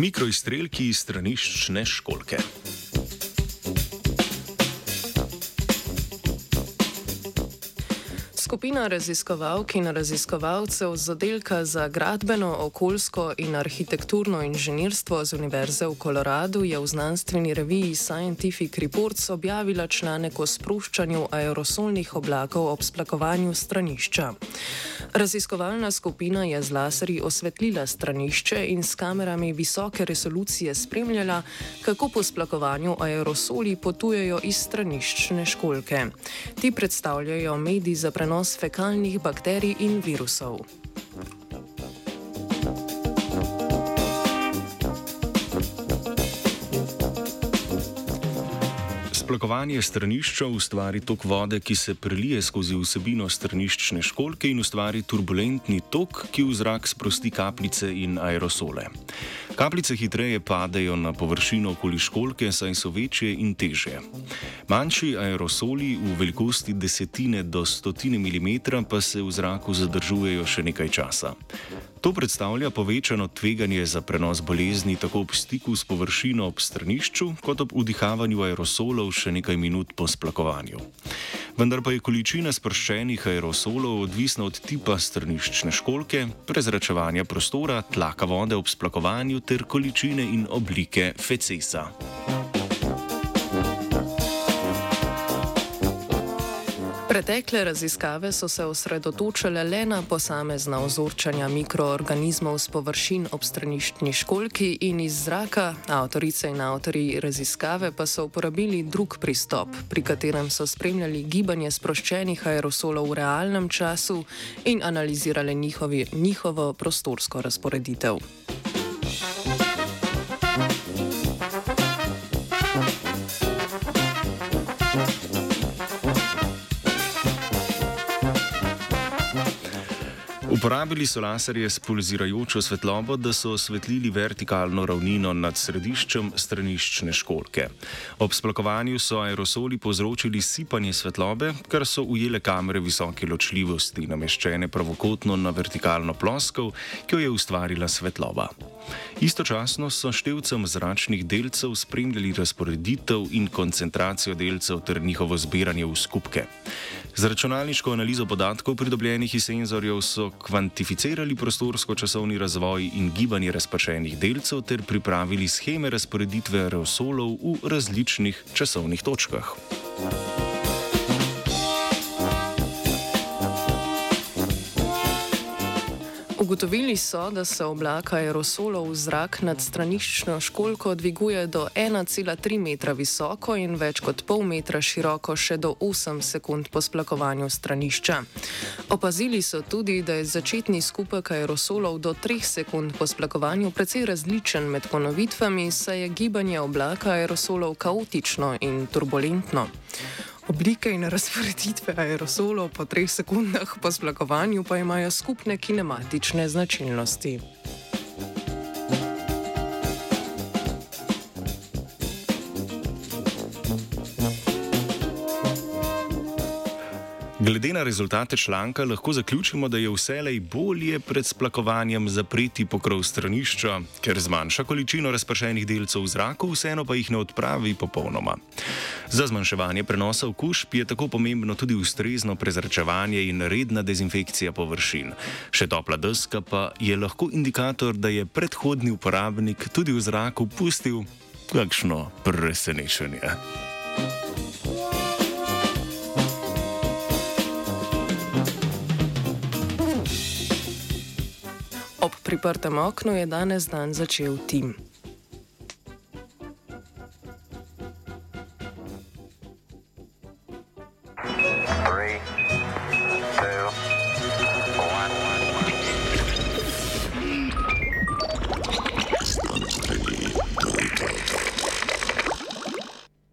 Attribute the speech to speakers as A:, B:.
A: Mikroizstrelki iz straniščne školke.
B: Skupina raziskovalk in raziskovalcev z oddelka za gradbeno, okoljsko in arhitekturno inženirstvo z Univerze v Koloradu je v znanstveni reviji Scientific Reports objavila članek o sproščanju aerosolnih oblakov ob splakovanju stranišča. Raziskovalna skupina je z laserji osvetlila stranišče in s kamerami visoke resolucije spremljala, kako po splakovanju aerosoli potujejo iz straniščne školke. Ti predstavljajo medij za prenos fekalnih bakterij in virusov.
A: Splakovanje stranišča ustvari tok vode, ki se prelije skozi vsebino straniščne školke in ustvari turbulentni tok, ki v zrak sprosti kapljice in aerosole. Kapljice hitreje padejo na površino okoli školke, saj so večje in teže. Manjši aerosoli v velikosti desetine do stotine milimetra pa se v zraku zadržujejo še nekaj časa. To predstavlja povečano tveganje za prenos bolezni tako ob stiku s površino ob stranišču, kot ob vdihavanju aerosolov še nekaj minut po splakovanju. Vendar pa je količina sproščenih aerosolov odvisna od tipa straniščne školke, prezračevanja prostora, tlaka vode ob splakovanju ter količine in oblike fecesa.
B: Pretekle raziskave so se osredotočile le na posamezna ozorčanja mikroorganizmov z površin ob straniščni školki in iz zraka. Avtorice in avtori raziskave pa so uporabili drug pristop, pri katerem so spremljali gibanje sproščenih aerosolov v realnem času in analizirali njihovi, njihovo prostorsko razporeditev.
A: Uporabili so laserje s pulzirajočo svetlobo, da so osvetlili vertikalno ravnino nad središčem straniščne školke. Ob splakovanju so aerosoli povzročili sipanje svetlobe, kar so ujele kamere visoke ločljivosti, nameščene pravokotno na vertikalno ploskov, ki jo je ustvarila svetloba. Istočasno so števcem zračnih delcev spremljali razporeditev in koncentracijo delcev ter njihovo zbiranje v skupke. Z računalniško analizo podatkov pridobljenih iz senzorjev so kvantificirali prostorsko-časovni razvoj in gibanje razpršenih delcev ter pripravili scheme razporeditve aerosolov v različnih časovnih točkah.
B: Ugotovili so, da se oblak aerosolov v zrak nad straniščno školko dviguje do 1,3 metra visoko in več kot pol metra široko še do 8 sekund po splakovanju stranišča. Opazili so tudi, da je začetni skupek aerosolov do 3 sekund po splakovanju precej različen med ponovitvami, saj je gibanje oblaka aerosolov kaotično in turbulentno. Oblike in razporeditve aerosolov po treh sekundah po splakovanju pa imajo skupne kinematične značilnosti.
A: Glede na rezultate članka lahko zaključimo, da je vselej bolje pred splakovanjem zapreti pokrov stranišča, ker zmanjša količino razpršenih delcev v zraku, vseeno pa jih ne odpravi popolnoma. Za zmanjševanje prenosa okužb je tako pomembno tudi ustrezno prezračevanje in redna dezinfekcija površin. Še topla deska pa je lahko indikator, da je predhodni uporabnik tudi v zraku pustil kakšno presenečenje.
B: Ob priprtem oknu je danes dan začel tim.